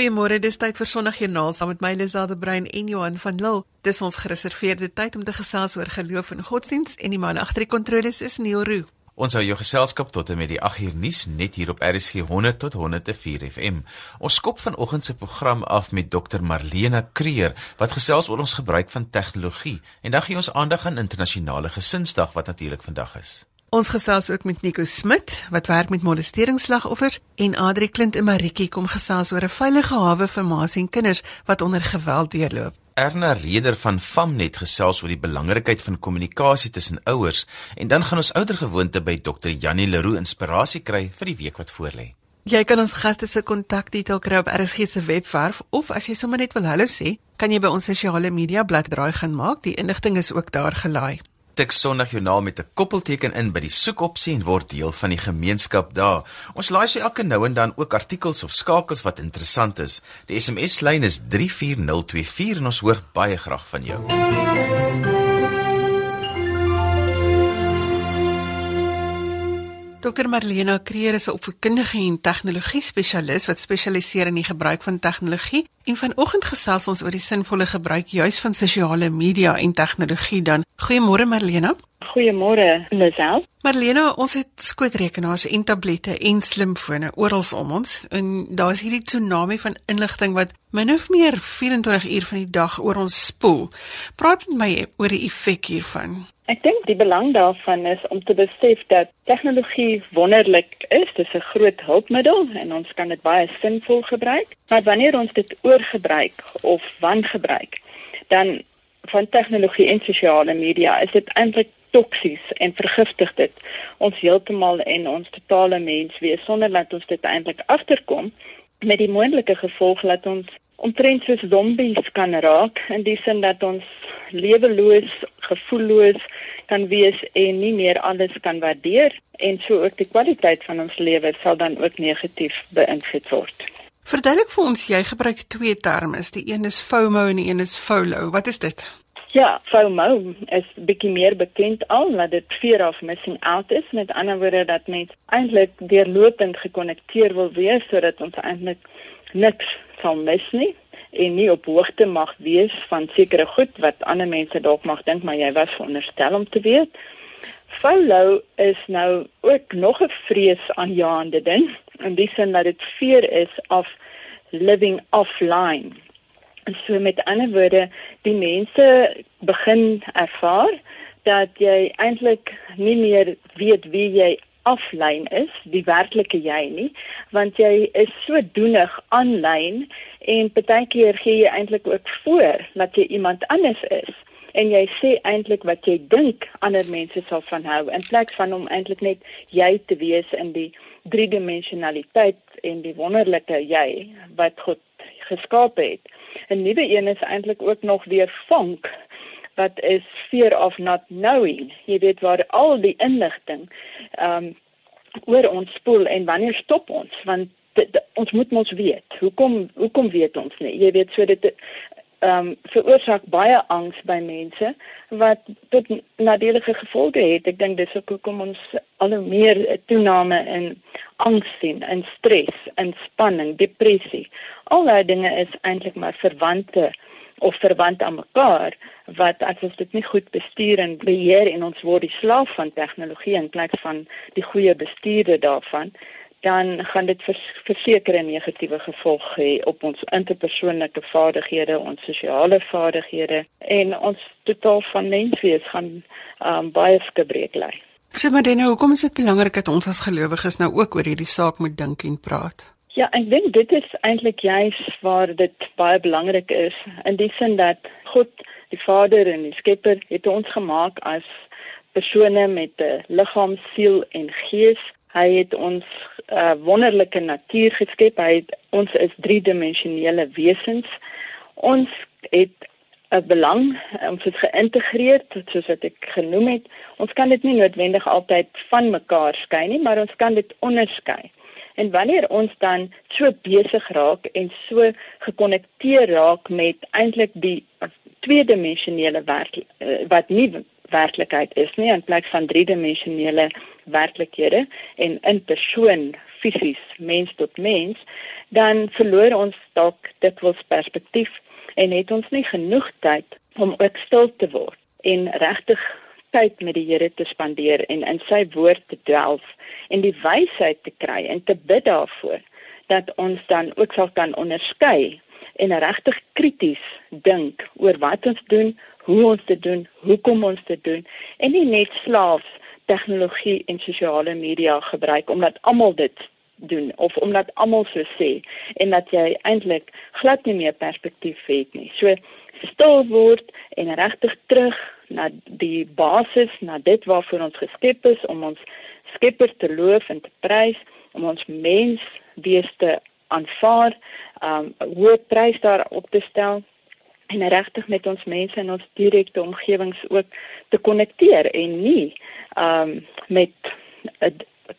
Goeiemôre, dis tyd vir Sondagjoernaal saam met my Liselde Brein en Johan van Lille. Dis ons gereserveerde tyd om te gesels oor geloof en godsdiens en die man agter die kontroles is Neil Roo. Ons hou jou geselskap tot en met die 8 uur nuus net hier op RSG 100 tot 104 FM. Ons skop vanoggend se program af met Dr Marlena Kreer wat gesels oor ons gebruik van tegnologie en dan gee ons aandag aan internasionale gesinsdag wat natuurlik vandag is. Ons gesels ook met Nico Smit wat werk met molesteringsslagoffers en Adri Klint en Maritjie kom gesels oor 'n veilige hawe vir ma's en kinders wat onder geweld deurloop. Erna Reder van Famnet gesels oor die belangrikheid van kommunikasie tussen ouers en dan gaan ons oudergewoonte by Dr Janie Leroux inspirasie kry vir die week wat voorlê. Jy kan ons gaste se kontakdetail kry op RSG se webwerf of as jy sommer net wil hallo sê, kan jy by ons sosiale media bladsy draai gaan maak. Die inligting is ook daar gelaai tik Sondagjoernaal met 'n koppelteken in by die soekopsie en word deel van die gemeenskap daar. Ons laai sy elke nou en dan ook artikels of skakels wat interessant is. Die SMS lyn is 34024 en ons hoor baie graag van jou. Dr Marlena Kreer is 'n opvoedkundige en tegnologie spesialis wat spesialiseer in die gebruik van tegnologie en vanoggend gesels ons oor die sinvolle gebruik juis van sosiale media en tegnologie dan. Goeiemôre Marlena. Goeiemôre Lisel. Marlena, ons het skootrekenaars en tablette en slimfone oral om ons en daar is hierdie tsunami van inligting wat min of meer 24 uur van die dag oor ons spoel. Praat met my oor die effek hiervan. Ek dink die belang daarvan is om te besef dat tegnologie wonderlik is. Dit is 'n groot hulpmiddel en ons kan dit baie sinvol gebruik. Maar wanneer ons dit oorgebruik of wangebruik, dan van tegnologie en sosiale media is dit eintlik toksies en vergiftig dit ons heeltemal en ons totale menswees sonder dat ons dit eintlik agterkom met die moontlike gevolg dat ons omtrent soos zombies kan raak in die sin dat ons leweloos, gevoelloos kan wees en nie meer alles kan waardeer en so ook die kwaliteit van ons lewe sal dan ook negatief beïnvloed word. Verduidelik vir ons, jy gebruik twee terme, die een is FOMO en die een is FOLO. Wat is dit? Ja, FOMO is bietjie meer bekend al dat dit fear of missing out is, met ander woorde dat mens eintlik deurlopend gekonnekteer wil wees sodat ons eintlik niks sal mis nie en nie op hoogte mag wees van sekere goed wat ander mense dalk mag dink maar jy was veronderstel om te weet. FOLO is nou ook nog 'n vreesaanjaende ding in die sin dat dit fear is of living offline. En so met ander woorde, die mense begin ervaar dat jy eintlik nie meer weet wie jy aflyn is, die werklike jy nie, want jy is so doenig aanlyn en baie keer gee jy eintlik ook voor dat jy iemand anders is en jy sê eintlik wat jy dink ander mense sal van hou in plaas van om eintlik net jy te wees in die driedimensionaliteit en die wonderlike jy wat God geskaap het. 'n Nuwe een is eintlik ook nog weer vonk wat is fear of not knowing. Jy weet waar al die inligting ehm um, oor ons spoel en wanneer stop ons? Want dit, dit, ons moet mos weet. Hoekom hoekom weet ons nie? Jy weet so dit ehm um, veroorsaak baie angs by mense wat tot nadelige gevolge het. Ek dink dis ook hoekom ons al hoe meer toename in angs sien, in stres, in spanning, depressie. Al daai dinge is eintlik maar verwante of verwant aan mekaar wat as ons dit nie goed bestuur en beheer en ons word die slaaf van tegnologie in plaas van die goeie bestuurder daarvan dan gaan dit vers, versekerde negatiewe gevolge hê op ons interpersoonlike vaardighede, ons sosiale vaardighede en ons totaal van menswees gaan um, baie skebreek lê. Sê maar dan hoekom is dit belangrik dat ons as gelowiges nou ook oor hierdie saak moet dink en praat? Ja, ek dink dit is eintlik juis waar dit baie belangrik is in die sin dat God, die Vader en die Skepper het ons gemaak as persone met 'n liggaam, siel en gees. Hy het ons 'n uh, wonderlike natuur geskep. Hy het, ons is driedimensionele wesens. Ons het 'n belang, ons het geïntegreer soos wat ek genoem het. Ons kan dit nie noodwendig altyd van mekaar skei nie, maar ons kan dit onderskei. En wanneer ons dan so besig raak en so gekonnekteer raak met eintlik die tweedimensionele werk eh, wat nie werklikheid is nie in plaas van driedimensionele werklikhede en in persoon fisies mens tot mens, dan verloor ons dalk dit was perspektief en het ons nie genoeg tyd om ook stil te word en regtig tyd met die Here te spandeer en in sy woord te delf en die wysheid te kry en te bid daarvoor dat ons dan ook sal kan onderskei en regtig krities dink oor wat ons doen, hoe ons dit doen, hoekom ons dit doen en nie net slaafs tegnologie en sosiale media gebruik omdat almal dit doen of omdat almal so sê en dat jy eintlik glad nie meer perspektief het nie. So stil word en regtig terug na die basis, na dit waarvoor ons geskep is om ons Skepper te loof en te prys, om ons mens wees te aanvaar, um hoë prys daarop te stel en regtig met ons mense in ons direkte omgewings ook te konnekteer en nie um met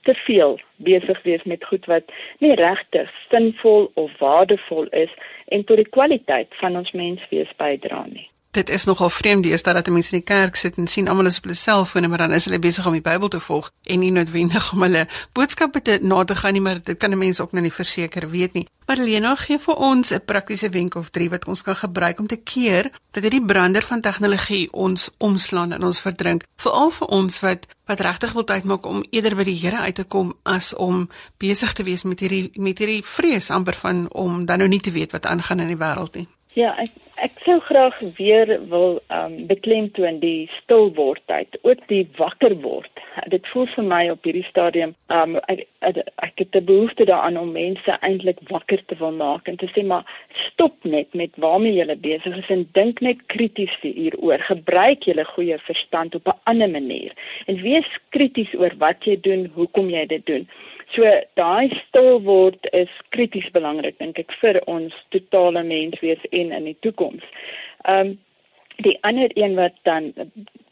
te veel besig wees met goed wat nie regtig sinvol of waardevol is en tot die kwaliteit van ons menswees bydra nie dit is nogal vreemd is dat dat mense in die kerk sit en sien almal is op hulle selfone maar dan is hulle besig om die Bybel te volg en nie noodwendig om hulle boodskappe te na te gaan nie maar dit kan 'n mens ook nou nie verseker weet nie. Marlena gee vir ons 'n praktiese wenk of drie wat ons kan gebruik om te keer dat hierdie brander van tegnologie ons omslaan en ons verdrink veral vir ons wat wat regtig wil tyd maak om eerder by die Here uit te kom as om besig te wees met hierdie met hierdie vrees amper van om dan nou nie te weet wat aangaan in die wêreld nie. Ja, ek ek sou graag weer wil um beklemtoon die stil word tyd, ook die wakker word. Dit voel vir my op hierdie stadium um ek ek, ek het 'n behoefte daaraan om mense eintlik wakker te wil maak en te sê maar stop net met waarmee jy besig is en dink net krities hieroor. Gebruik jou goeie verstand op 'n ander manier en wees krities oor wat jy doen, hoekom jy dit doen. So daai stil word is krities belangrik dink ek vir ons totale menswees en in die toekoms. Ehm um, die ander een wat dan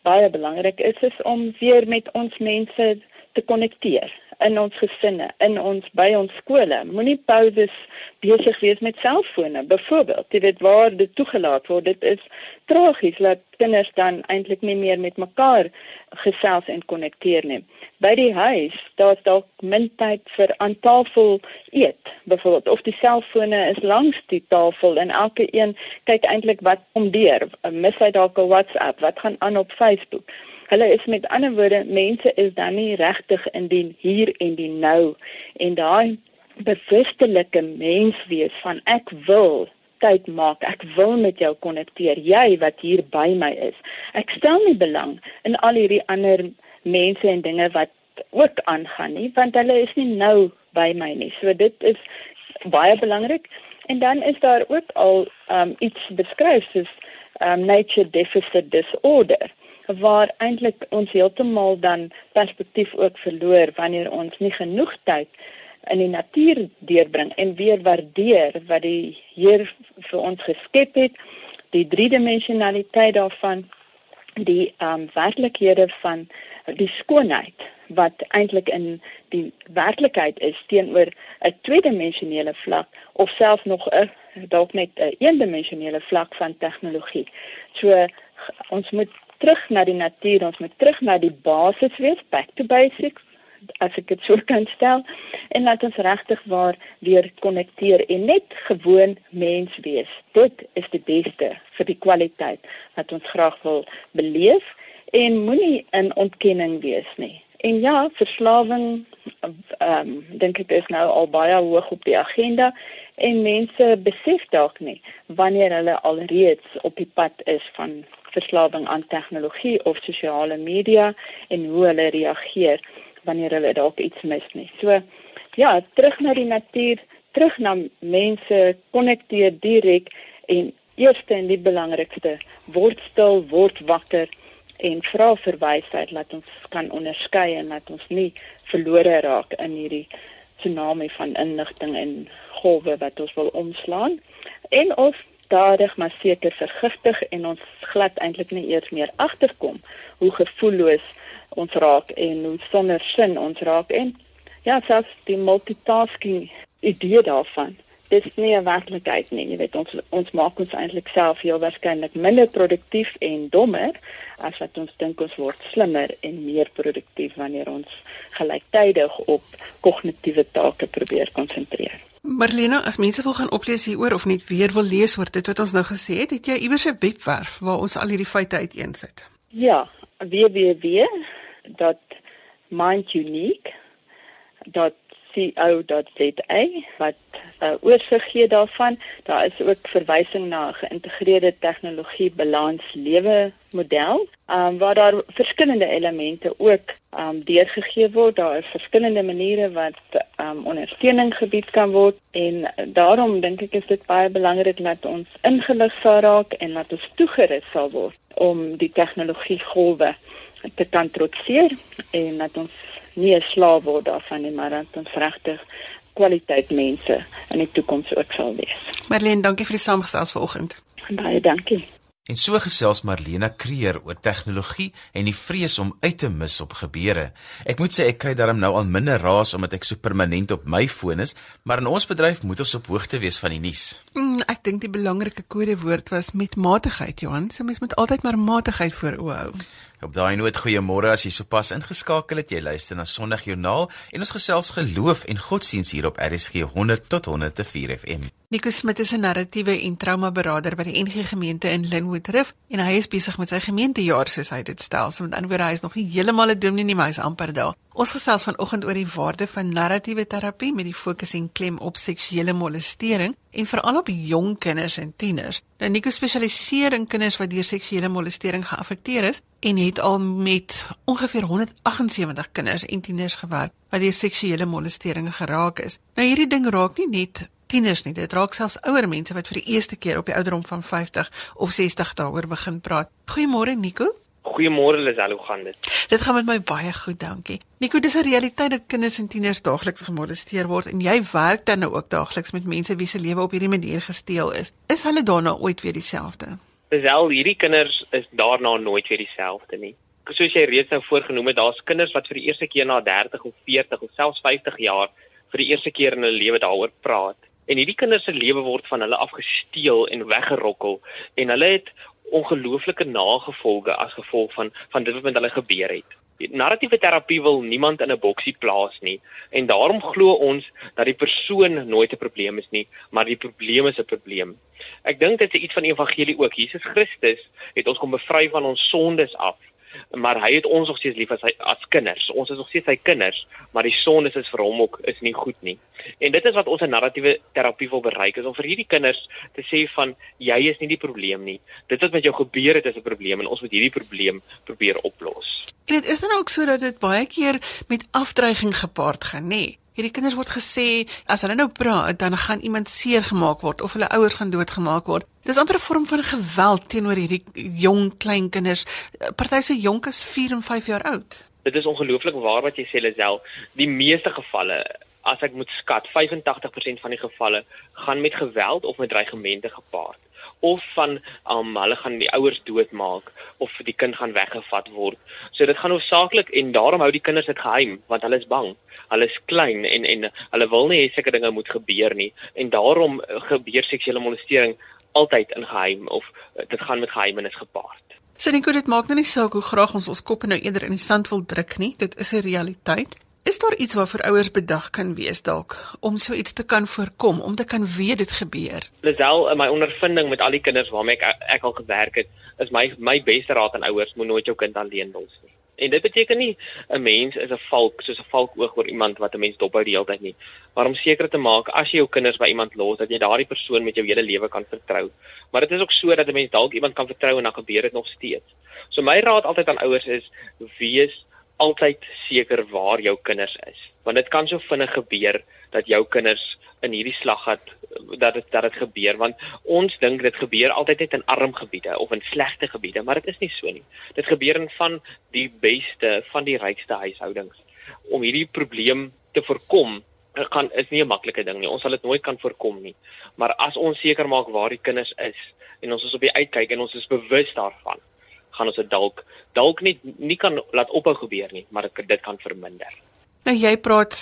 baie belangrik is is om weer met ons mense te konnekteer in ons gesinne, in ons by ons skole. Moenie pauses besig wees met selfone byvoorbeeld. Jy weet waar dit toegelaat word. Dit is tragies dat kinders dan eintlik nie meer met mekaar gesels en konnekteer nie. By die huis, daar's dalk min tyd vir aan tafel eet, byvoorbeeld of die selfone is langs die tafel en elke een kyk eintlik wat om deur. Mis hy dalk 'n WhatsApp? Wat gaan aan op Facebook? Hulle is met ander woorde mense is dan nie regtig in die hier en die nou en daai bewustelike mens wees van ek wil tyd maak. Ek wil met jou konnekteer. Jy wat hier by my is. Ek stel nie belang in al hierdie ander mense en dinge wat ook aangaan nie, want hulle is nie nou by my nie. So dit is baie belangrik. En dan is daar ook al um, iets beskryf soos um, nature deficit disorder waar eintlik ons heeltemal dan perspektief ook verloor wanneer ons nie genoeg tyd in die natuur deurbring en weer waardeer wat die Heer vir ons geskep het, die driedimensionaliteit daarvan, die ehm um, werklikhede van die skoonheid wat eintlik in die werklikheid is teenoor 'n tweedimensionele vlak of selfs nog 'n dalk net 'n eendimensionele vlak van tegnologie. So ons moet terug na die natuur, ons moet terug na die basis wees, back to basics as ek dit so kan stel en laat ons regtig waar weer konnekteer en net gewoon mens wees. Dit is die beste vir die kwaliteit wat ons graag wil beleef en moenie in ontkenning wees nie. En ja, verslawing ehm um, dink ek is nou al baie hoog op die agenda en mense besef dalk nie wanneer hulle alreeds op die pad is van verslawing aan tegnologie of sosiale media en hoe hulle reageer wanneer hulle dalk iets mis nie. So ja, terug na die natuur, terug na mense, konnekteer direk en eerste en die belangrikste, word stil, word wakker en vra vir wysheid dat ons kan onderskei en dat ons nie verlore raak in hierdie tsunami van inligting en golwe wat ons wil omslaan en of stadig maar seker vergiftig en ons glad eintlik nie eers meer agterkom hoe gevoelloos ons raak en hoe sonder sin ons raak en ja selfs die multitasking idee daarvan dis nie 'n werklikheid nie. Jy weet ons ons maak ons eintlik self heel waarskynlik minder produktief en dommer as wat ons dink ons word slimmer en meer produktief wanneer ons gelyktydig op kognitiewe take probeer konsentreer. Marlena, as mense wil gaan oplees hieroor of net weer wil lees oor dit wat ons nou gesê het, het jy iewers 'n webwerf waar ons al hierdie feite uiteensit? Ja, www.mindunique.co.za wat 'n uh, oorsig gee daarvan. Daar is ook verwysing na 'n geïntegreerde tegnologie balans lewe model, um, waar daar verskillende elemente ook um, deurgegee word. Daar is verskillende maniere wat um, ondersteuning gebied kan word en daarom dink ek is dit baie belangrik dat ons ingelig sal raak en dat ons toegerus sal word om die tegnologie golwe te kan trotseer en dat ons nie 'n slaaf word daarvan nie, maar dat ons regtig kwaliteit mense in die toekoms ook sal wees. Marlene, dankie vir die saamgesels vanoggend. Baie dankie. En so gesels Marlena Kreer oor tegnologie en die vrees om uit te mis op gebeure. Ek moet sê ek kry daarom nou al minder raas omdat ek so permanent op my foon is, maar in ons bedryf moet ons op hoogte wees van die nuus. Mm, ek dink die belangrike kodewoord was metmatigheid, Johan. So mens moet altyd maar matigheid voor oë hou. Op daai noot goeiemôre as jy sopas ingeskakel het. Jy luister na Sondagjoernaal en ons gesels geloof en godsdiens hier op RSG 100 tot 104 FM. Nico Smit is 'n narratiewe en trauma beraader by die NG Gemeente in Lynnwood Rift en hy is besig met sy gemeentejaar soos hy dit stel. So met ander woorde, hy is nog nie heeltemal 'n dominee nie, maar hy is amper daar. Ons gesels vanoggend oor die waarde van narratiewe terapie met die fokus en klem op seksuele molestering en veral op jong kinders en tieners. Nou Nico spesialiseer in kinders wat deur seksuele molestering geaffekteer is en het al met ongeveer 178 kinders en tieners gewerk wat deur seksuele molestering geraak is. Nou hierdie ding raak nie net tieners nie, dit raak selfs ouer mense wat vir die eerste keer op die ouderdom van 50 of 60 daaroor begin praat. Goeiemôre Nico. Goeiemôre Lisel, hoe gaan dit? Dit gaan met my baie goed, dankie. Nico, dis 'n realiteit dat kinders en tieners daagliks gemolesteer word en jy werk dan nou ook daagliks met mense wie se lewe op hierdie manier gesteel is. Is hulle daarna ooit weer dieselfde? Lisel, hierdie kinders is daarna nooit weer dieselfde nie. Soos jy reeds nou voorgenoem het, daar's kinders wat vir die eerste keer na 30 of 40 of selfs 50 jaar vir die eerste keer in hulle lewe daaroor praat. En hierdie kinders se lewe word van hulle afgesteel en weggerokkel en hulle het ongelooflike nagevolge as gevolg van van dit wat met hulle gebeur het. Narratiewe terapie wil niemand in 'n boksie plaas nie en daarom glo ons dat die persoon nooit 'n probleem is nie, maar die probleem is 'n probleem. Ek dink dit is iets van die evangelie ook. Jesus Christus het ons kom bevry van ons sondes af maar hy het ons nog steeds lief as hy as kinders. Ons is nog steeds sy kinders, maar die sonde is vir hom ook is nie goed nie. En dit is wat ons 'n narratiewe terapie wil bereik is om vir hierdie kinders te sê van jy is nie die probleem nie. Dit wat met jou gebeur het is 'n probleem en ons moet hierdie probleem probeer oplos. En dit is dan ook so dat dit baie keer met afdreiging gepaard gaan, nê? Nee. Hierdie kinders word gesê as hulle nou praat, dan gaan iemand seer gemaak word of hulle ouers gaan doodgemaak word. Dis amper 'n vorm van geweld teenoor hierdie jong klein kinders. Party se jonk is 4 en 5 jaar oud. Dit is ongelooflik waar wat jy sê Lisel. Die meeste gevalle, as ek moet skat, 85% van die gevalle gaan met geweld of met dreigemente gepaard of van um, hulle gaan die ouers doodmaak of die kind gaan weggevat word. So dit gaan hoofsaaklik en daarom hou die kinders dit geheim want hulle is bang. Hulle is klein en en hulle wil nie hê sulke dinge moet gebeur nie en daarom gebeur seksuele molestering altyd in geheim of uh, dit gaan met geheimenis gepaard. So Nico, dit maak nou nie saak hoe graag ons ons koppe nou eerder in die sand wil druk nie. Dit is 'n realiteit. Is daar iets waarvoor ouers bedag kan wees dalk om so iets te kan voorkom, om te kan weet dit gebeur? Lisel, in my ondervinding met al die kinders waarmee ek ek al gewerk het, is my my beste raad aan ouers moet nooit jou kind alleen los nie. En dit beteken nie 'n mens is 'n valk soos 'n valk oog oor iemand wat 'n mens dophou die hele tyd nie. Maar om seker te maak as jy jou kinders by iemand los dat jy daardie persoon met jou hele lewe kan vertrou. Maar dit is ook so dat 'n mens dalk iemand kan vertrou en dan gebeur dit nog steeds. So my raad altyd aan ouers is wees altyd seker waar jou kinders is. Want dit kan so vinnig gebeur dat jou kinders in hierdie slaggat dat dit dat dit gebeur. Want ons dink dit gebeur altyd net in arm gebiede of in slegte gebiede maar dit is nie so nie. Dit gebeur in van die beste van die rykste huishoudings. Om hierdie probleem te voorkom kan is nie 'n maklike ding nie. Ons sal dit nooit kan voorkom nie. Maar as ons seker maak waar die kinders is en ons is op die uitkyk en ons is bewus daarvan gaan ons dit dalk dalk nie nie kan laat ophou gebeur nie, maar dit dit kan verminder. Nou jy praat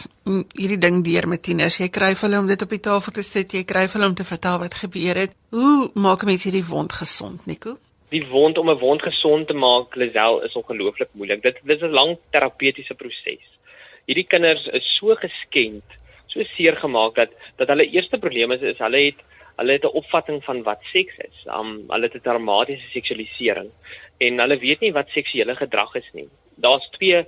hierdie ding deur met tieners. Jy kry hulle om dit op die tafel te sit, jy kry hulle om te vertel wat gebeur het. Hoe maak 'n mens hierdie wond gesond, Nico? Die wond om 'n wond gesond te maak, Lisel, is ongelooflik moeilik. Dit dit is 'n lang terapeutiese proses. Hierdie kinders is so geskend, so seer gemaak dat dat hulle eerste probleem is is hulle het hulle het 'n opvatting van wat seks is. Um hulle het 'n dramatiese seksualisering en hulle weet nie wat seksuele gedrag is nie. Daar's twee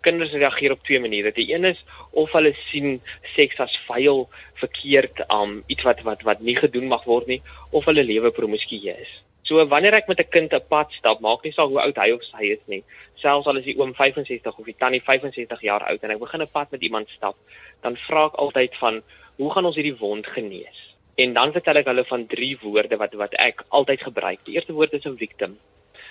kinders reageer op twee maniere. Die een is of hulle sien seks as vuil, verkeerd, um iets wat wat wat nie gedoen mag word nie of hulle lewe promiskuïs. So wanneer ek met 'n kind 'n pad stap, maak nie saak hoe oud hy of sy is nie. Selfs al is die oom 65 of die tannie 65 jaar oud en ek begin 'n pad met iemand stap, dan vra ek altyd van hoe gaan ons hierdie wond genees? En dan vertel ek hulle van drie woorde wat wat ek altyd gebruik. Die eerste woord is 'n victim.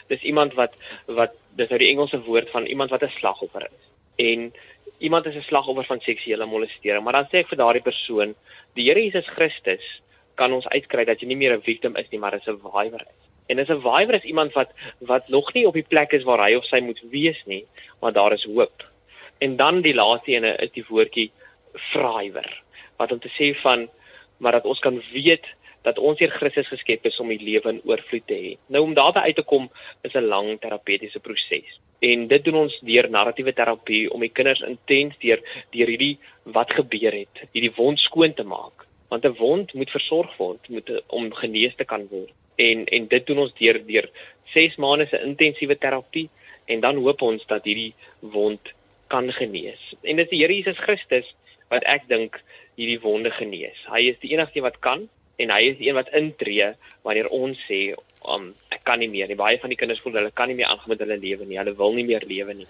Dis iemand wat wat dis nou die Engelse woord van iemand wat 'n slagoffer is. En iemand is 'n slagoffer van seksuele molestering, maar dan sê ek vir daardie persoon, die Here Jesus Christus kan ons uitkry dat jy nie meer 'n victim is nie, maar 'n survivor is. En 'n survivor is iemand wat wat nog nie op die plek is waar hy of sy moet wees nie, maar daar is hoop. En dan die laaste ene is die woordjie thriver, wat om te sê van maar dat ons kan weet dat ons hier Christus geskep is om die lewe in oorvloed te hê. Nou om daarby uit te kom is 'n lang terapeutiese proses. En dit doen ons deur narratiewe terapie om die kinders intens deur deur hierdie wat gebeur het, hierdie wond skoon te maak. Want 'n wond moet versorg word, moet om genees te kan word. En en dit doen ons deur deur 6 maande se intensiewe terapie en dan hoop ons dat hierdie wond kan genees. En dit is die Here Jesus Christus wat ek dink hierdie wonde genees. Hy is die enigste wat kan en hy is die een wat intree wanneer ons sê um, ek kan nie meer nie. Baie van die kinders voel hulle kan nie meer aangaan met hulle lewe nie. Hulle wil nie meer lewe nie.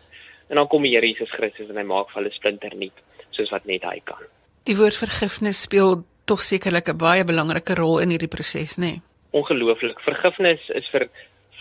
En dan kom die Here Jesus Christus en hy maak vir hulle splinternuut soos wat net hy kan. Die woord vergifnis speel tog sekerlik 'n baie belangrike rol in hierdie proses, nê? Nee? Ongelooflik. Vergifnis is vir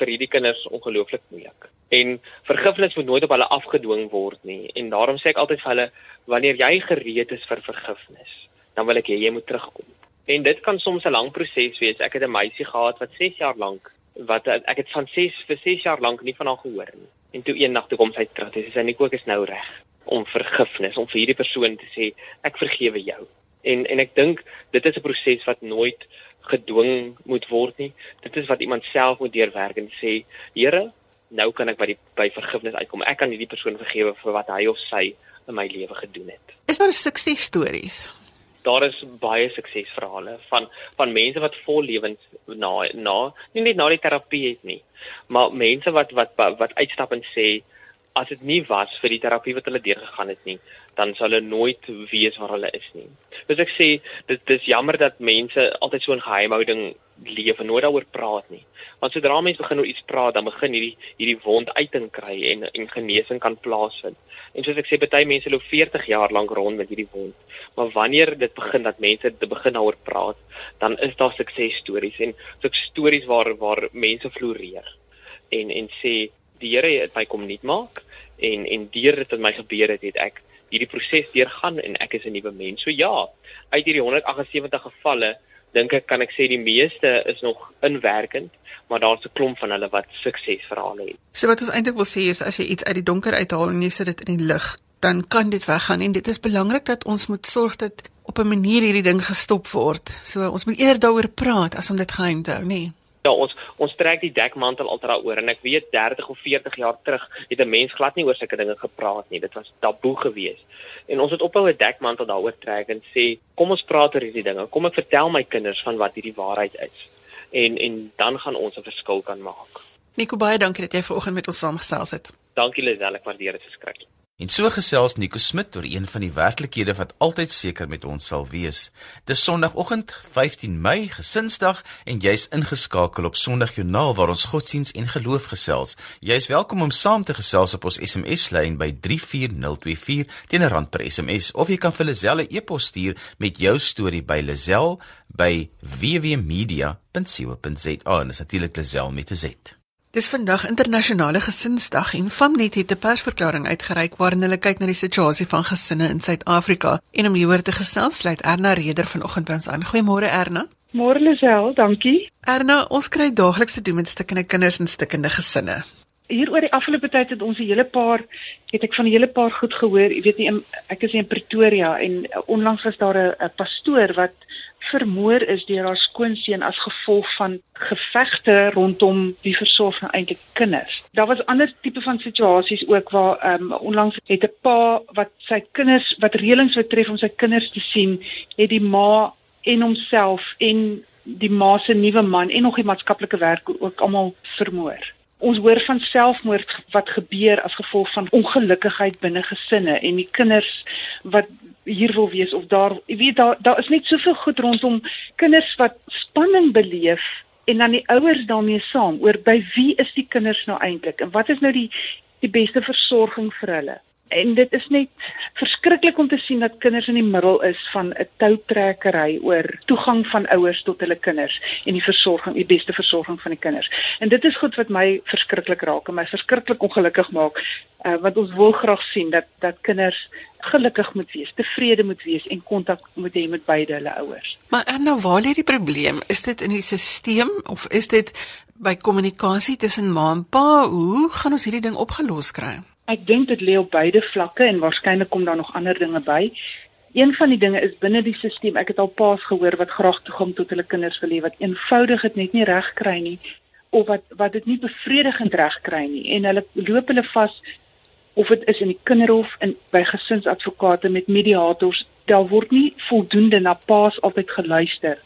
vir hierdie kinders ongelooflik moeilik. En vergifnis moet nooit op hulle afgedwing word nie. En daarom sê ek altyd vir hulle wanneer jy gereed is vir vergifnis, dan wil ek hê jy moet terugkom. En dit kan soms 'n lang proses wees. Ek het 'n meisie gehad wat 6 jaar lank wat ek het van 6 vir 6 jaar lank nie van haar gehoor nie. En toe eendag toe kom sy terug. Sy sê Nico, ek is nou reg om vergifnis, om vir hierdie persoon te sê ek vergewe jou. En en ek dink dit is 'n proses wat nooit gedwing moet word nie. Dit is wat iemand self moet deurwerk en sê, Here, nou kan ek by die by vergifnis uitkom. Ek kan hierdie persoon vergewe vir wat hy of sy in my lewe gedoen het. Is daar suksesstories? Daar is baie suksesverhale van van mense wat vol lewens na na nie net na die terapie het nie, maar mense wat wat wat uitstap en sê as dit nie was vir die terapie wat hulle deurgegaan het nie, dan sal hulle nooit weet waar hulle is nie. Dus ek sê dit dis jammer dat mense altyd so in geheimhouding leef en nooit daaroor praat nie. Want sodra mense begin oor iets praat, dan begin hierdie hierdie wond uiting kry en en genesing kan plaasvind. En soos ek sê, baie mense loop 40 jaar lank rond met hierdie wond. Maar wanneer dit begin dat mense te begin daaroor praat, dan is daar suksesstories en sulke stories waar waar mense floreer en en sê die Here het my kom nuut maak en en deur dit wat my gebeur het, het ek hierdie proses deurgaan en ek is 'n nuwe mens. So ja, uit hierdie 178 gevalle dink ek kan ek sê die meeste is nog inwerkend, maar daar's 'n klomp van hulle wat suksesverhale het. So wat ons eintlik wil sê is as jy iets uit die donker uithaal en jy sit dit in die lig, dan kan dit weggaan en dit is belangrik dat ons moet sorg dat op 'n manier hierdie ding gestop word. So ons moet eerder daaroor praat as om dit geheim te hou, nee. Ja, ons ons trek die dekmantel altyd daaroor en ek weet 30 of 40 jaar terug het 'n mens glad nie oor sulke dinge gepraat nie. Dit was taboe geweest. En ons het ophou 'n dekmantel daaroor trek en sê, kom ons praat oor hierdie dinge. Kom ek vertel my kinders van wat hierdie waarheid is. En en dan gaan ons 'n verskil kan maak. Nico baie dankie dat jy vanoggend met ons saamgesels het. Dankie Lisel, ek waardeer dit verskriklik. En so gesels Nico Smit oor een van die werklikhede wat altyd seker met ons sal wees. Dis Sondagoggend, 15 Mei, Gesinsdag en jy's ingeskakel op Sondagjoernaal waar ons godsdiens en geloof gesels. Jy's welkom om saam te gesels op ons SMS-lyn by 34024 teen 'n rand per SMS of jy kan vir Lazelle e-pos stuur met jou storie by Lazelle by wwmedia.co.za. Dis natuurlik Lazelle met 'n Z. Dis vandag internasionale gesinsdag en Famnet het 'n persverklaring uitgereik waarin hulle kyk na die situasie van gesinne in Suid-Afrika. En om hieroor te gesels, sluit Erna Reder vanoggend by ons aan. Goeiemôre Erna. Môre Lisel, dankie. Erna, ons kry daagliks te doen met stikkende kinders en stikkende gesinne. hier oor die afgelope tyd het ons 'n hele paar het ek van 'n hele paar goed gehoor. Jy weet nie ek is in Pretoria en onlangs was daar 'n pastoor wat vermoor is deur haar skoonseun as gevolg van gevegte rondom die versorging van eintlik kinders. Daar was ander tipe van situasies ook waar ehm um, onlangs het 'n pa wat sy kinders wat reëlings betref om sy kinders te sien, het die ma en homself en die ma se nuwe man en nog die maatskaplike werk ook almal vermoor. Ons hoor van selfmoord wat gebeur as gevolg van ongelukkigheid binne gesinne en die kinders wat hier wil wees of daar jy weet daar daar is net soveel goed rondom kinders wat spanning beleef en dan die ouers daarmee saam oor by wie is die kinders nou eintlik en wat is nou die die beste versorging vir hulle en dit is net verskriklik om te sien dat kinders in die middel is van 'n toutrekkery oor toegang van ouers tot hulle kinders en die versorging, die beste versorging van die kinders. En dit is goed wat my verskriklik raak en my verskriklik ongelukkig maak, uh, want ons wil graag sien dat dat kinders gelukkig moet wees, tevrede moet wees en kontak moet hê met beide hulle ouers. Maar en nou waar lê die probleem? Is dit in die stelsel of is dit by kommunikasie tussen ma en pa? Hoe gaan ons hierdie ding opgelos kry? Ek dink dit lê op beide vlakke en waarskynlik kom daar nog ander dinge by. Een van die dinge is binne die stelsel. Ek het al paas gehoor wat graag toegang tot hulle kinders wil hê wat eenvoudig dit net nie reg kry nie of wat wat dit nie bevredigend reg kry nie en hulle loop hulle vas of dit is in die kinderhof en by gesinsadvokate met mediators daar word nie voldoende na paas altyd geluister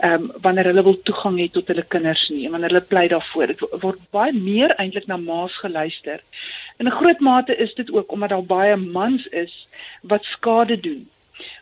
ehm um, wanneer hulle wil toegang hê tot hulle kinders nie wanneer hulle pleit daarvoor. Dit word baie meer eintlik na maas geluister. In 'n groot mate is dit ook omdat daar baie mans is wat skade doen.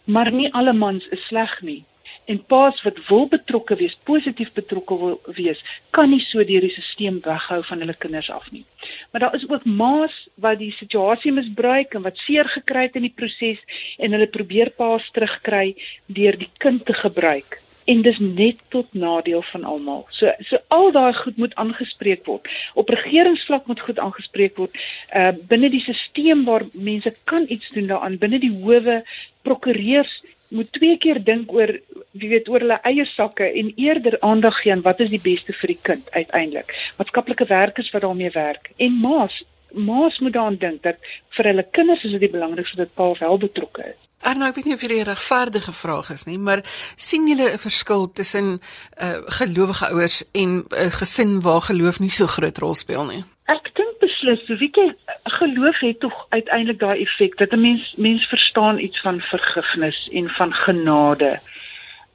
Maar nie alle mans is sleg nie en paas wat wil betrokke wees, positief betrokke wil wees, kan nie so deur die stelsel weghou van hulle kinders af nie. Maar daar is ook ma's wat die situasie misbruik en wat seer gekry het in die proses en hulle probeer paas terugkry deur die kind te gebruik en dis net tot nadeel van almal. So so al daai goed moet aangespreek word. Op regeringsvlak moet goed aangespreek word. Uh binne die stelsel waar mense kan iets doen daaraan, binne die howe, prokureurs moet twee keer dink oor wie weet oor hulle eie sakke en eerder aandag gee aan wat is die beste vir die kind uiteindelik. Maatskaplike werkers wat daarmee werk en maas, maas moet daaraan dink dat vir hulle kinders is dit die belangrikste dat pa wel betrokke is. Arno, ek weet nie of hierdie 'n regverdige vraag is nie, maar sien julle 'n verskil tussen uh gelowige ouers en 'n uh, gesin waar geloof nie so groot rol speel nie? Ek dink beslis, weet jy, geloof het tog uiteindelik daai effek dat 'n mens mens verstaan iets van vergifnis en van genade.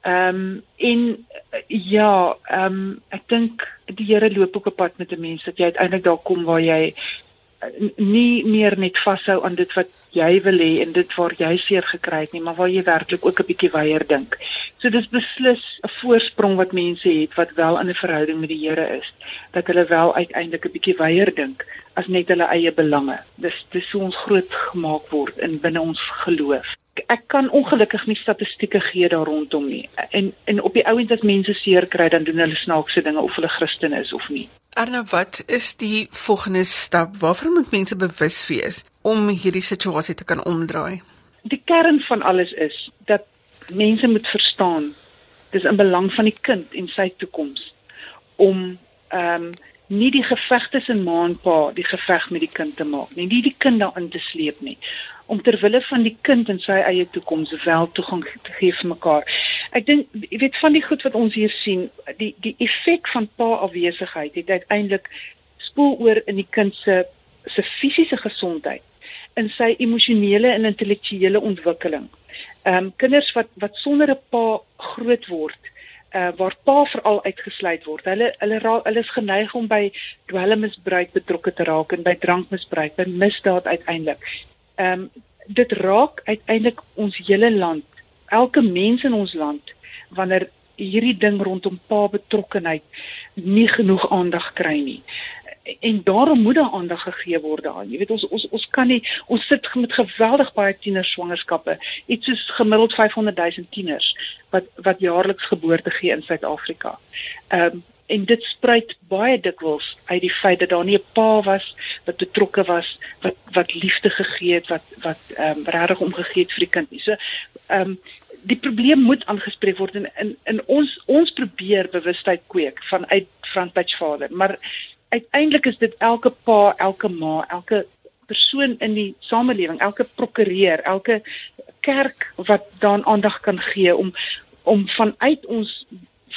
Ehm um, en ja, ehm um, ek dink die Here loop ook op pad met 'n mens dat jy uiteindelik daar kom waar jy nie meer net vashou aan dit wat jy wil hê en dit waar jy seer gekry het nie, maar waar jy werklik ook 'n bietjie weier dink. So dis beslis 'n voorsprong wat mense het wat wel in 'n verhouding met die Here is, dat hulle wel uiteindelik 'n bietjie weier dink as net hulle eie belange. Dis dis so ons groot gemaak word in binne ons geloof. Ek kan ongelukkig nie statistieke gee daar rondom nie. En en op die ouend as mense seer kry, dan doen hulle snaakse dinge of hulle Christen is of nie. Arno, wat is die volgende stap? Waarvoor moet mense bewus wees om hierdie situasie te kan omdraai? Die kern van alles is dat mense moet verstaan dis in belang van die kind en sy toekoms om ehm um, nie die geveg tussen ma en pa die geveg met die kind te maak nie, nie die kind daarin te sleep nie om ter wille van die kind en sy eie toekoms wel toegang te gee vir mekaar. Ek dink jy weet van die goed wat ons hier sien, die die effek van pa afwesigheid het uiteindelik spoel oor in die kind se se fisiese gesondheid in sy emosionele en intellektuele ontwikkeling. Ehm um, kinders wat wat sonder 'n pa groot word, uh waar pa veral uitgesluit word. Hulle hulle raak hulle is geneig om by dwelmmisbruik betrokke te raak en by drankmisbruik, by misdaad uiteindelik. Ehm um, dit raak uiteindelik ons hele land, elke mens in ons land wanneer hierdie ding rondom pa betrokkenheid nie genoeg aandag kry nie en daarom moet daar aandag gegee word daaraan. Jy weet ons ons ons kan nie ons sit met geweldig baie tieners swangerskappe. Iets soos gemiddeld 500 000 tieners wat wat jaarliks geboorte gee in Suid-Afrika. Ehm um, en dit spruit baie dikwels uit die feit dat daar nie 'n pa was wat betrokke was wat wat liefde gegee het wat wat ehm um, regtig omgegee het vir die kind nie. So ehm um, die probleem moet aangespreek word en in in ons ons probeer bewustheid kweek vanuit Front Patch Vader, maar uiteindelik is dit elke pa, elke ma, elke persoon in die samelewing, elke prokureur, elke kerk wat daaraan aandag kan gee om om vanuit ons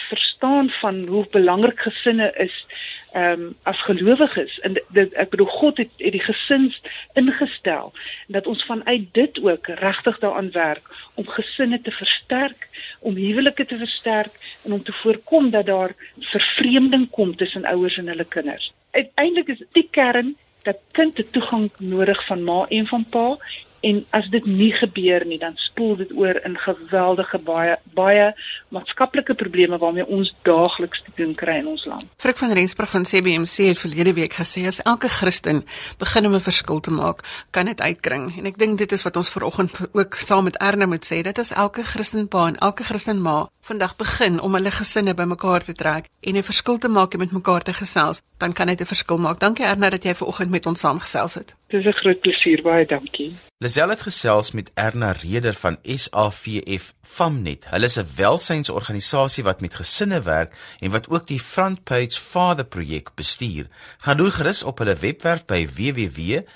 verstaan van hoe belangrik gesinne is ehm um, as gelowiges en dit ek bedoel God het, het die gesins ingestel dat ons vanuit dit ook regtig daaraan werk om gesinne te versterk, om huwelike te versterk en om te voorkom dat daar vervreemding kom tussen ouers en hulle kinders. Uiteindelik is die kern dat kind te toegang nodig van ma en van pa en as dit nie gebeur nie dan spoel dit oor in geweldige baie baie maatskaplike probleme waarmee ons daagliks te doen kry in ons land. Frik van Rensburg van CBC het verlede week gesê as elke Christen begin om 'n verskil te maak, kan dit uitkring. En ek dink dit is wat ons vanoggend ook saam met Erna moet sê, dit is elke Christen pa en elke Christen ma vandag begin om hulle gesinne bymekaar te trek en 'n verskil te maak en met mekaar te gesels, dan kan dit 'n verskil maak. Dankie Erna dat jy vanoggend met ons saamgesels het. Dis 'n groot plesier, baie dankie. Lisel het gesels met Erna Reder van SAVF Famnet. Hulle is 'n welsynsorganisasie wat met gesinne werk en wat ook die Front Page Father projek bestuur. Gaan doen gerus op hulle webwerf by www.savf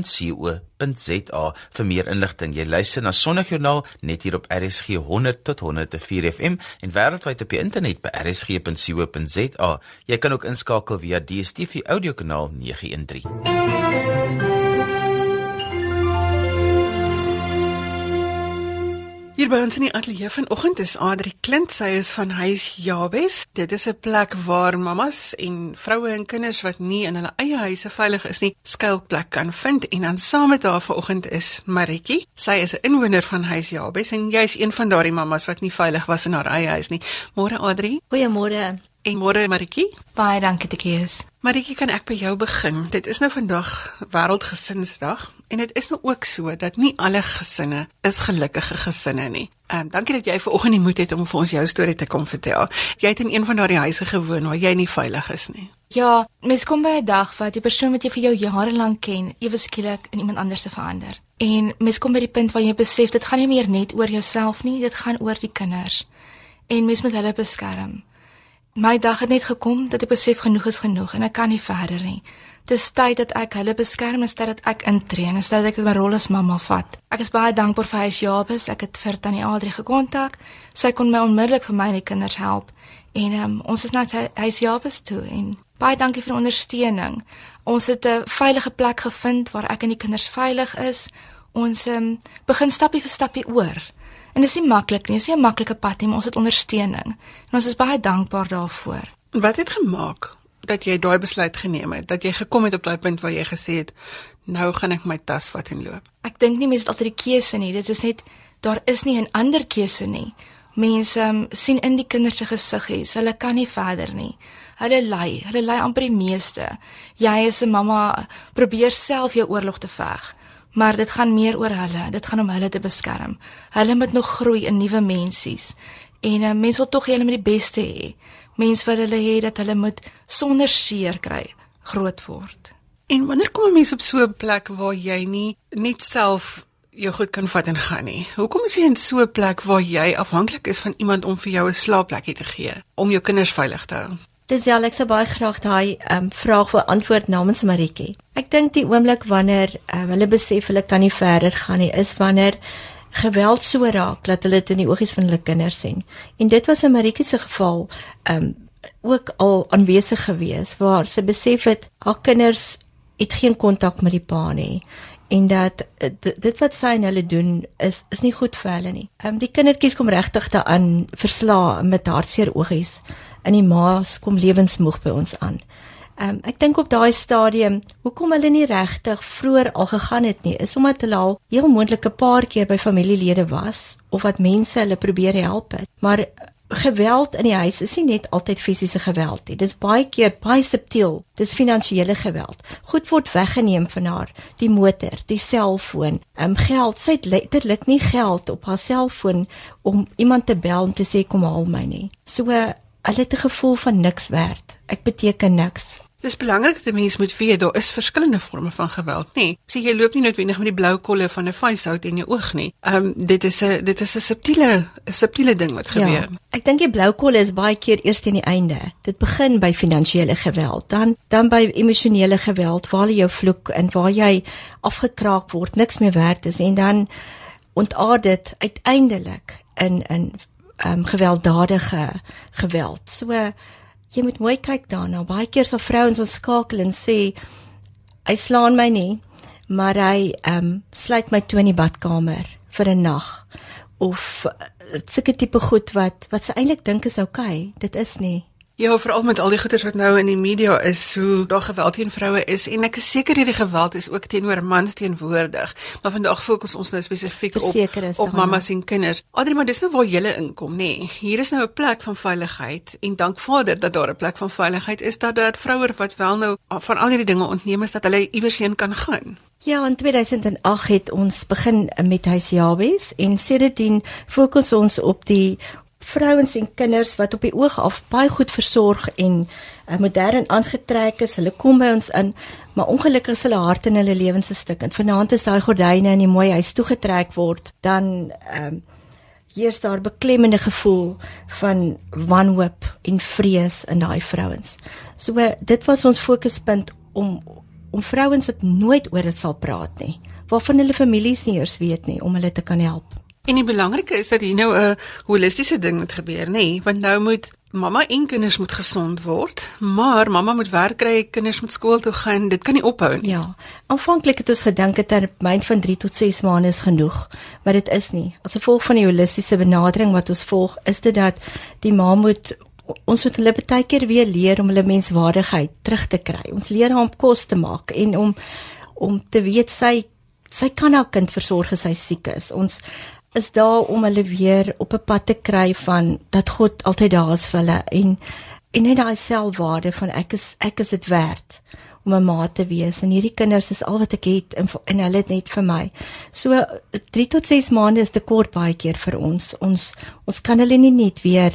www.co.za vir meer inligting. Jy luister na Sondagjoernaal net hier op RSG 100 tot 104 FM en wêreldwyd op die internet by rsg.co.za. Jy kan ook inskakel via DStv audiokanaal 913. Hier by ons in die ateljee vanoggend is Adri Klint, sy is van Huis Jabes. Dit is 'n plek waar mammas en vroue en kinders wat nie in hulle eie huise veilig is nie, skuilplek kan vind en dan saam met haar vanoggend is Maritjie. Sy is 'n inwoner van Huis Jabes en jy's een van daardie mammas wat nie veilig was in haar eie huis nie. Môre Adri. Goeiemôre. En môre Maritjie. Baie dankie te kies. Maritjie, kan ek by jou begin? Dit is nou vandag Wêreldgesinsdag En dit is nou ook so dat nie alle gesinne is gelukkige gesinne nie. Ehm um, dankie dat jy vanoggend die moed het om vir ons jou storie te kom vertel. Jy het in een van daardie huise gewoon waar jy nie veilig is nie. Ja, mens kom by 'n dag wat die persoon wat jy vir jou jare lank ken, ewe skielik in iemand anders se verander. En mens kom by die punt waar jy besef dit gaan nie meer net oor jouself nie, dit gaan oor die kinders. En mens moet hulle beskerm. My dag het net gekom dat ek besef genoeg is genoeg en ek kan nie verder nie. Dis tyd dat ek hulle beskerm en dat ek intree en dat ek my rol as mamma vat. Ek is baie dankbaar vir Huis Jabes. Ek het vir Tannie Adri gekontak. Sy kon my onmiddellik vir my en die kinders help. En um, ons is net Huis Jabes toe en baie dankie vir die ondersteuning. Ons het 'n veilige plek gevind waar ek en die kinders veilig is. Ons um, begin stappie vir stappie oor. En dit is nie maklik nie, dit is nie 'n maklike pad nie, maar ons het ondersteuning. En ons is baie dankbaar daarvoor. Wat het gemaak dat jy daai besluit geneem het, dat jy gekom het op daai punt waar jy gesê het nou gaan ek my tas vat en loop. Ek dink nie mense het altyd die keuse nie. Dit is net daar is nie 'n ander keuse nie. Mense um, sien in die kinders se gesiggies, hulle kan nie verder nie. Hulle ly, hulle ly amper die meeste. Jy as 'n mamma probeer self jou oorlog te veg, maar dit gaan meer oor hulle. Dit gaan om hulle te beskerm. Hulle moet nog groei in nuwe mensies. En uh, mense wil tog hê hulle moet die beste hê mens wat hulle hê dat hulle moet sonder seer kry groot word. En wanneer kom 'n mens op so 'n plek waar jy nie net self jou goed kan vat en gaan nie? Hoekom is jy in so 'n plek waar jy afhanklik is van iemand om vir jou 'n slaapplekkie te gee om jou kinders veilig te hou? Dis ja, ek sou baie graag daai um, vraag wil antwoord namens Maritjie. Ek dink die oomblik wanneer um, hulle besef hulle kan nie verder gaan nie, is wanneer geweld so raak dat hulle dit in die oogies van hulle kinders sien. En dit was in Maritjie se geval um ook al aanwesig gewees waar sy besef het haar kinders het geen kontak met die pa nie en dat eh, dit wat sy en hulle doen is is nie goed vir hulle nie. Um die kindertjies kom regtig daaraan versla met hartseer oogies in die maas kom lewensmoeg by ons aan. Ehm um, ek dink op daai stadium, hoekom hulle nie regtig vroeër al gegaan het nie, is omdat hulle al heel moontlik 'n paar keer by familielede was of wat mense hulle probeer help het. Maar geweld in die huis is nie net altyd fisiese geweld nie. Dis baie keer baie subtiel. Dis finansiële geweld. Goed word weggeneem van haar, die motor, die selfoon, ehm um, geld. Sy het letterlik nie geld op haar selfoon om iemand te bel en te sê kom haal my nie. So hulle het 'n gevoel van niks werd. Ek beteken niks. Dis belangrik dat 'n mens moet weet daar is verskillende forme van geweld, nê. Nee, sê jy loop nie noodwendig met die blou kolle van 'n vuishout in jou oog nie. Ehm um, dit is 'n dit is 'n subtiele 'n subtiele ding wat gebeur. Ja, ek dink die blou kolle is baie keer eers teen die einde. Dit begin by finansiële geweld, dan dan by emosionele geweld waar jy jou vloek en waar jy afgekraak word, niks meer werd is en dan ontaard dit uiteindelik in in um, gewelddadige geweld. So jy moet mooi kyk daarna. Baie keer sal vrouens ons skakel en sê hy slaan my nie, maar hy ehm um, sluit my toe in die badkamer vir 'n nag of uh, sulke tipe goed wat wat sy eintlik dink is oukei. Okay. Dit is nie. Ja, veral met al die goeters wat nou in die media is, hoe daar geweld teen vroue is en ek is seker hierdie geweld is ook teenoor mans teenwoordig. Maar vandag fokus ons nou spesifiek op op mammas en kinders. Adri, maar dis nou waar jy inkom, nê? Nee. Hier is nou 'n plek van veiligheid en dank Vader dat daar 'n plek van veiligheid is dat dat vroue wat wel nou van al hierdie dinge ontneem is dat hulle iewers heen kan gaan. Ja, in 2008 het ons begin met huis Jabes en sedertdien fokus ons op die vrouens en kinders wat op die oog af baie goed versorg en uh, modern aangetrek is. Hulle kom by ons in, maar ongelukkig is hulle hart en hulle lewens se stuk. En vanaand is daai gordyne in die mooi huis toegetrek word, dan ehm um, hier is daar beklemmende gevoel van wanhoop en vrees in daai vrouens. So uh, dit was ons fokuspunt om om vrouens wat nooit oor dit sal praat nie, waarvan hulle families nie eers weet nie om hulle te kan help. En die belangrike is dat hier nou 'n holistiese ding moet gebeur, nê? Nee? Want nou moet mamma en kinders moet gesond word, maar mamma moet werk kry, kinders moet skool toe gaan. Dit kan nie ophou nie. Ja. Aanvanklik het ons gedink dat 'n termyn van 3 tot 6 maande is genoeg, maar dit is nie. As gevolg van die holistiese benadering wat ons volg, is dit dat die ma moet ons moet hulle baie keer weer leer om hulle menswaardigheid terug te kry. Ons leer haar om kos te maak en om om te weet sy sy kan haar kind versorg as hy siek is. Ons is daar om hulle weer op 'n pad te kry van dat God altyd daar is vir hulle en en net daai selfwaarde van ek is ek is dit werd om 'n ma te wees en hierdie kinders is al wat ek het en, en hulle het net vir my. So 3 tot 6 maande is te kort baie keer vir ons. Ons ons kan hulle nie net weer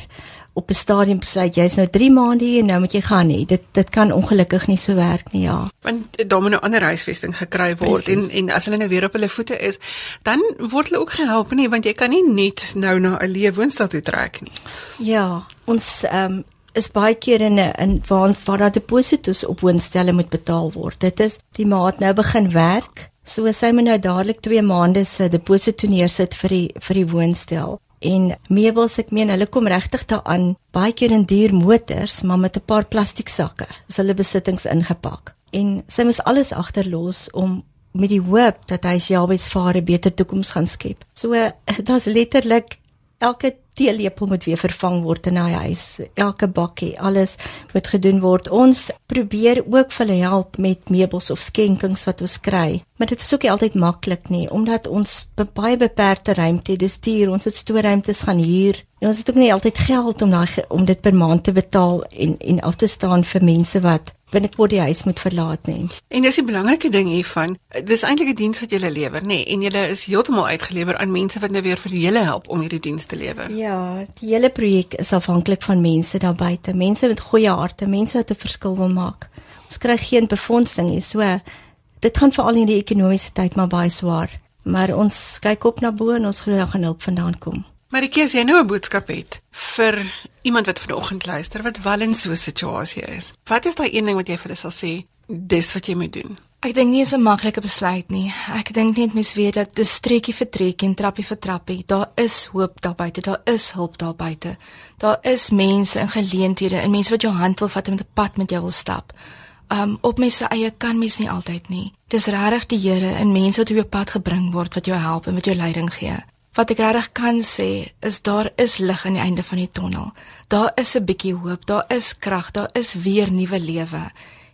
op 'n stadium besluit jy's nou 3 maande hier en nou moet jy gaan nie. Dit dit kan ongelukkig nie so werk nie, ja. Want dan moet 'n ander huisvesting gekry word Precies. en en as hulle nou weer op hulle voete is, dan word hulle ook gehelp nie want jy kan nie net nou na 'n leë woonstel toe trek nie. Ja, ons ehm um, is baie keer in 'n in waar waar daar depositos op woonstelle moet betaal word. Dit is die maat nou begin werk. So sy moet nou dadelik 2 maande se deposito neersit vir die vir die woonstel en meubels ek meen hulle kom regtig daaraan. Baie keer in duur motors maar met 'n paar plastiek sakke is hulle besittings ingepak. En sy moet alles agterlos om met die hoop dat hy se Jabes vader beter toekoms gaan skep. So dit's letterlik elke teelepel moet weer vervang word in hy huis. Elke bakkie, alles moet gedoen word. Ons probeer ook vir hulle help met meubels of skenkings wat ons kry. Maar dit is ook nie altyd maklik nie omdat ons baie beperkte ruimte het. Dis duur. Ons het stoorruimtes gaan huur. En ons het ook nie altyd geld om daai om dit per maand te betaal en en af te staan vir mense wat binnekort die huis moet verlaat nie. En dis die belangrike ding hiervan, dis eintlik 'n diens wat jy lewer, nê, en jy is heeltemal uitgelewer aan mense wat nou weer vir julle help om hierdie diens te lewer. Ja, die hele projek is afhanklik van mense daar buite, mense met goeie harte, mense wat 'n verskil wil maak. Ons kry geen befondsing nie, so dit gaan veral in die ekonomiese tyd maar baie swaar. Maar ons kyk op na bo en ons glo daar gaan hulp vandaan kom. Marieke, as jy nou 'n boodskap het vir iemand wat vanoggend luister wat wel in so 'n situasie is. Wat is daai een ding wat jy vir hulle sal sê, dis wat jy moet doen? Ek dink nie is 'n maklike besluit nie. Ek dink net mens weet dat dis streekie vir treekie en trappie vir trappie. Daar is hoop daar buite. Daar is hulp daar buite. Daar is mense en geleenthede en mense wat jou hand wil vat en 'n pad met jou wil stap. Um op mense eie kan mens nie altyd nie. Dis regtig die Here en mense wat op jou pad gebring word wat jou help en wat jou leiding gee. Wat ek regtig kan sê is daar is lig aan die einde van die tonnel. Daar is 'n bietjie hoop, daar is krag, daar is weer nuwe lewe.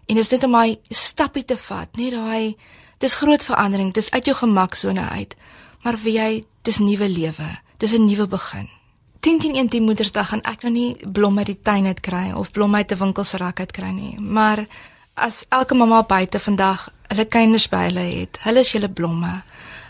En dit is net om my stappie te vat, net daai dis groot verandering, dis uit jou gemaksone uit. Maar vir jy, dis nuwe lewe. Dis 'n nuwe begin. 10-10-1 Moedersdag gaan ek nou nie blomme uit die tuin uit kry of blomme uit 'n winkel se rak uit kry nie, maar as elke mamma buite vandag hulle kinders by hulle het, hulle is julle blomme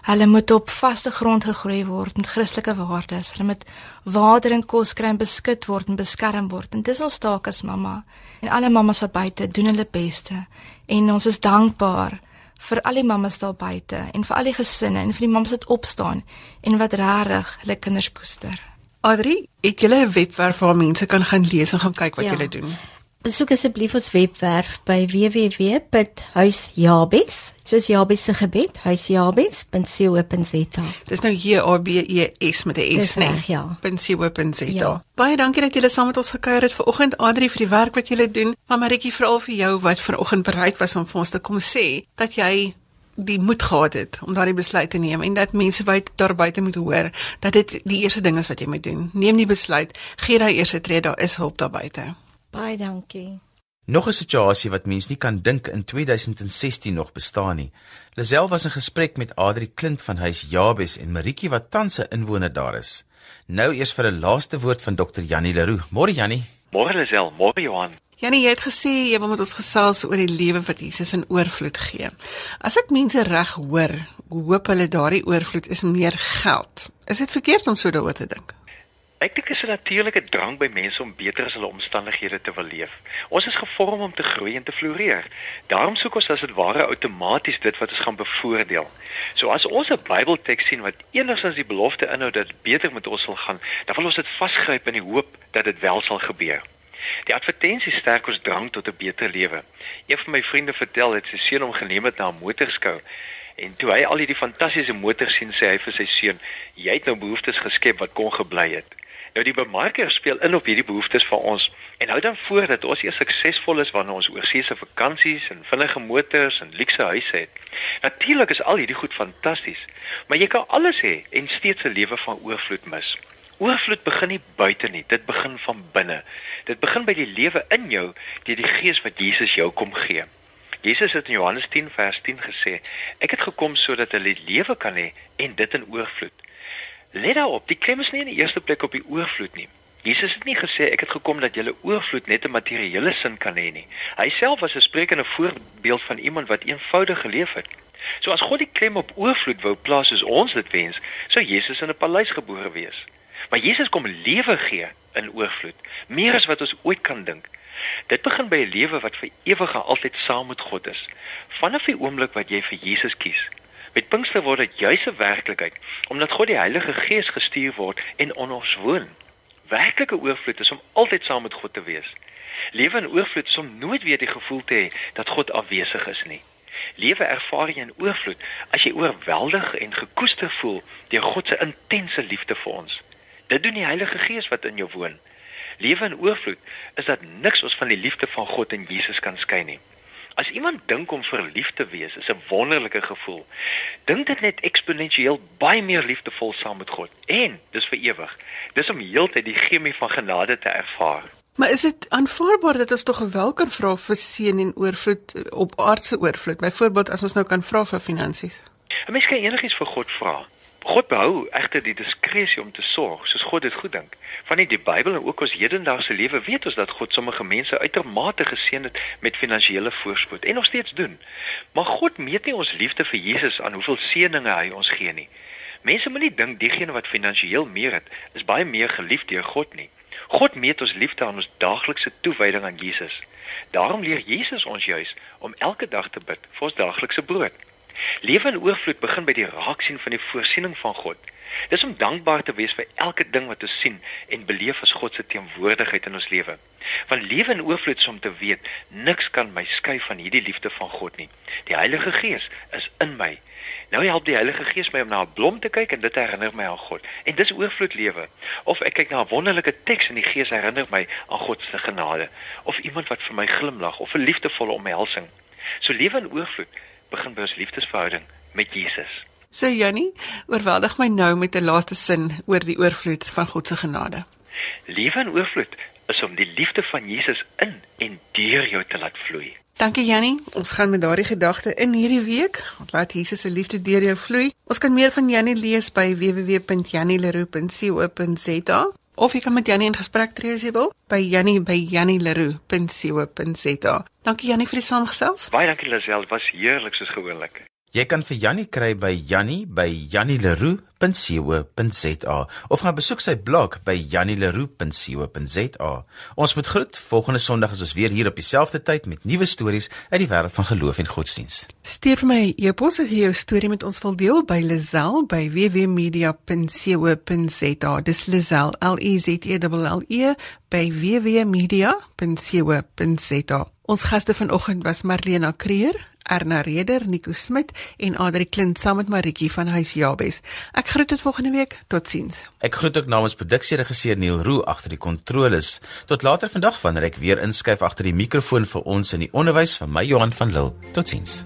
Hulle moet op vaste grond gegroei word met Christelike waardes. Hulle moet water en kos kry en beskik word en beskerm word. En dis ons taak as mamma. En alle mammas daar buite doen hulle beste. En ons is dankbaar vir al die mammas daar buite en vir al die gesinne en vir die mammas wat opstaan en wat regtig hulle kinders koester. Adri, het julle 'n webwerf waar mense kan gaan lees en gaan kyk wat Ja. julle doen? Besoek asseblief ons webwerf by www.huisjabes, soos Jabes se gebed, huisjabes.co.za. Dis nou J A B E S met 'n S, Dis nee. ja. .co.za. Ja. Baie dankie dat julle saam met ons gekuier het vanoggend Adri vir die werk wat julle doen. Maar Maritjie veral vir jou wat vanoggend bereid was om vir ons te kom sê dat jy die moed gehad het om daardie besluit te neem en dat mense buite daar buite moet hoor dat dit die eerste ding is wat jy moet doen. Neem die besluit, gee daai eerste tree, daar is hulp daar buite. Baie dankie. Nog 'n situasie wat mens nie kan dink in 2016 nog bestaan nie. Lisel was in gesprek met Adri Klint van Huis Jabes en Maritjie wat tans 'n inwoner daar is. Nou eers vir 'n laaste woord van Dr. Jannie Leroux. Môre Jannie. Môre Lisel, môre Johan. Janie, jy het gesê jy wil met ons gesels oor die lewe wat Jesus in oorvloed gee. As ek mense reg hoor, hoop hulle daardie oorvloed is meer geld. Is dit verkeerd om so daaroor te dink? Ek dink dit is 'n natuurlike drang by mense om beter as hulle omstandighede te wil leef. Ons is gevorm om te groei en te floreer. Daarom soek ons as dit ware outomaties dit wat ons gaan bevoordeel. So as ons 'n Bybelteks sien wat enigstens die belofte inhou dat dit beter met ons sal gaan, dan wil ons dit vasgryp in die hoop dat dit wel sal gebeur. Die advertensie sterk ons drang tot 'n beter lewe. Een van my vriende vertel dat sy seun hom geneem het na 'n motorskou en toe hy al hierdie fantastiese motors sien, sê hy vir sy seun: "Jy het nou behoeftes geskep wat kon gebly het." Nou die bemarker speel in op hierdie behoeftes van ons en hou dan voor dat ons eers suksesvol is wanneer ons oorseese vakansies en vinnige motors en luukse huise het. Natuurlik is al hierdie goed fantasties, maar jy kan alles hê en steeds 'n lewe van oorvloed mis. Oorvloed begin nie buite nie, dit begin van binne. Dit begin by die lewe in jou deur die gees wat Jesus jou kom gee. Jesus het in Johannes 10 vers 10 gesê: "Ek het gekom sodat hulle lewe kan hê en dit in oorvloed." Let daarop, die klem is nie in die eerste plek op die oorvloed nie. Jesus het nie gesê ek het gekom dat julle oorvloed net 'n materiële sin kan hê nie. Hy self was 'n sprekende voorbeeld van iemand wat eenvoudig geleef het. So as God die klem op oorvloed wou plaas soos ons dit wens, sou Jesus in 'n paleis gebore wees. Maar Jesus kom lewe gee in oorvloed, meer as wat ons ooit kan dink. Dit begin by 'n lewe wat vir ewig en altyd saam met God is. Vanaf die oomblik wat jy vir Jesus kies, met Pinkster word dit juis 'n werklikheid, omdat God die Heilige Gees gestuur word en in ons woon. Werklike oorvloed is om altyd saam met God te wees. Lewe in oorvloed is om nooit weer die gevoel te hê dat God afwesig is nie. Lewe ervaar jy in oorvloed as jy oorweldig en gekoester voel deur God se intense liefde vir ons. Dit doen die Heilige Gees wat in jou woon. Lewe in oorvloed is dat niks ons van die liefde van God en Jesus kan skei nie. As iemand dink om verlief te wees, is 'n wonderlike gevoel. Dink dit net eksponensieel baie meer liefdevol saam met God en dis vir ewig. Dis om heeltyd die chemie van genade te ervaar. Maar is dit aanvaarbaar dat ons tog wel kan vra vir seën en oorvloed eh, op aardse oorvloed? Byvoorbeeld as ons nou kan vra vir finansies. 'n Mens kan enigiets vir God vra. God behou egter die diskresie om te sorg, soos God dit goed dink. Van die, die Bybel en ook ons hedendaagse lewe weet ons dat God sommige mense uitermate geseën het met finansiële voorspoed en nog steeds doen. Maar God meet nie ons liefde vir Jesus aan hoeveel seëninge hy ons gee nie. Mense moenie dink diegene wat finansiëel meer het, is baie meer geliefd deur God nie. God meet ons liefde aan ons daaglikse toewyding aan Jesus. Daarom leer Jesus ons juis om elke dag te bid vir ons daaglikse brood. Lewe in oorvloed begin by die raaksien van die voorsiening van God. Dis om dankbaar te wees vir elke ding wat ons sien en beleef as God se teenwoordigheid in ons lewe. Want lewe in oorvloed is om te weet niks kan my skei van hierdie liefde van God nie. Die Heilige Gees is in my. Nou help die Heilige Gees my om na 'n blom te kyk en dit herinner my aan God. En dis oorvloed lewe. Of ek kyk na 'n wonderlike teks en die Gees herinner my aan God se genade, of iemand wat vir my glimlag of 'n liefdevolle omhelsing. So lewe in oorvloed begin by ons liefdesverhouding met Jesus. So Jannie, oorweldig my nou met 'n laaste sin oor die oorvloed van God se genade. Lewe in oorvloed is om die liefde van Jesus in en deur jou te laat vloei. Dankie Jannie. Ons gaan met daardie gedagte in hierdie week. Laat Jesus se liefde deur jou vloei. Ons kan meer van Jannie lees by www.jannieleroux.co.za of jy kan met Jannie in gesprek tree as jy wil by jannie@jannieleroux.co.za. Dankie Jannie vir die saamgesels. Baie dankie Lisel, dit was heerlik soos gewoonlik. Jy kan vir Jannie kry by Jannie by jannieleroe.co.za of gaan besoek sy blog by jannieleroe.co.za. Ons moet groet. Volgende Sondag is ons weer hier op dieselfde tyd met nuwe stories uit die wêreld van geloof en godsdiens. Stuur vir my e-pos as jy jou storie met ons wil deel by Lazel by www.media.co.za. Dis Lazel L E Z E L L E by www.media.co.za. Ons gaste vanoggend was Marlena Creer, Erna Reder, Nico Smit en Adri Klint saam met Maritjie van Huis Jabes. Ek groet tot volgende week. Totsiens. Ek groet ook namens produksieregisseur Neil Roo agter die kontroles. Tot later vandag wanneer ek weer inskuif agter die mikrofoon vir ons in die onderwys van my Johan van Lille. Totsiens.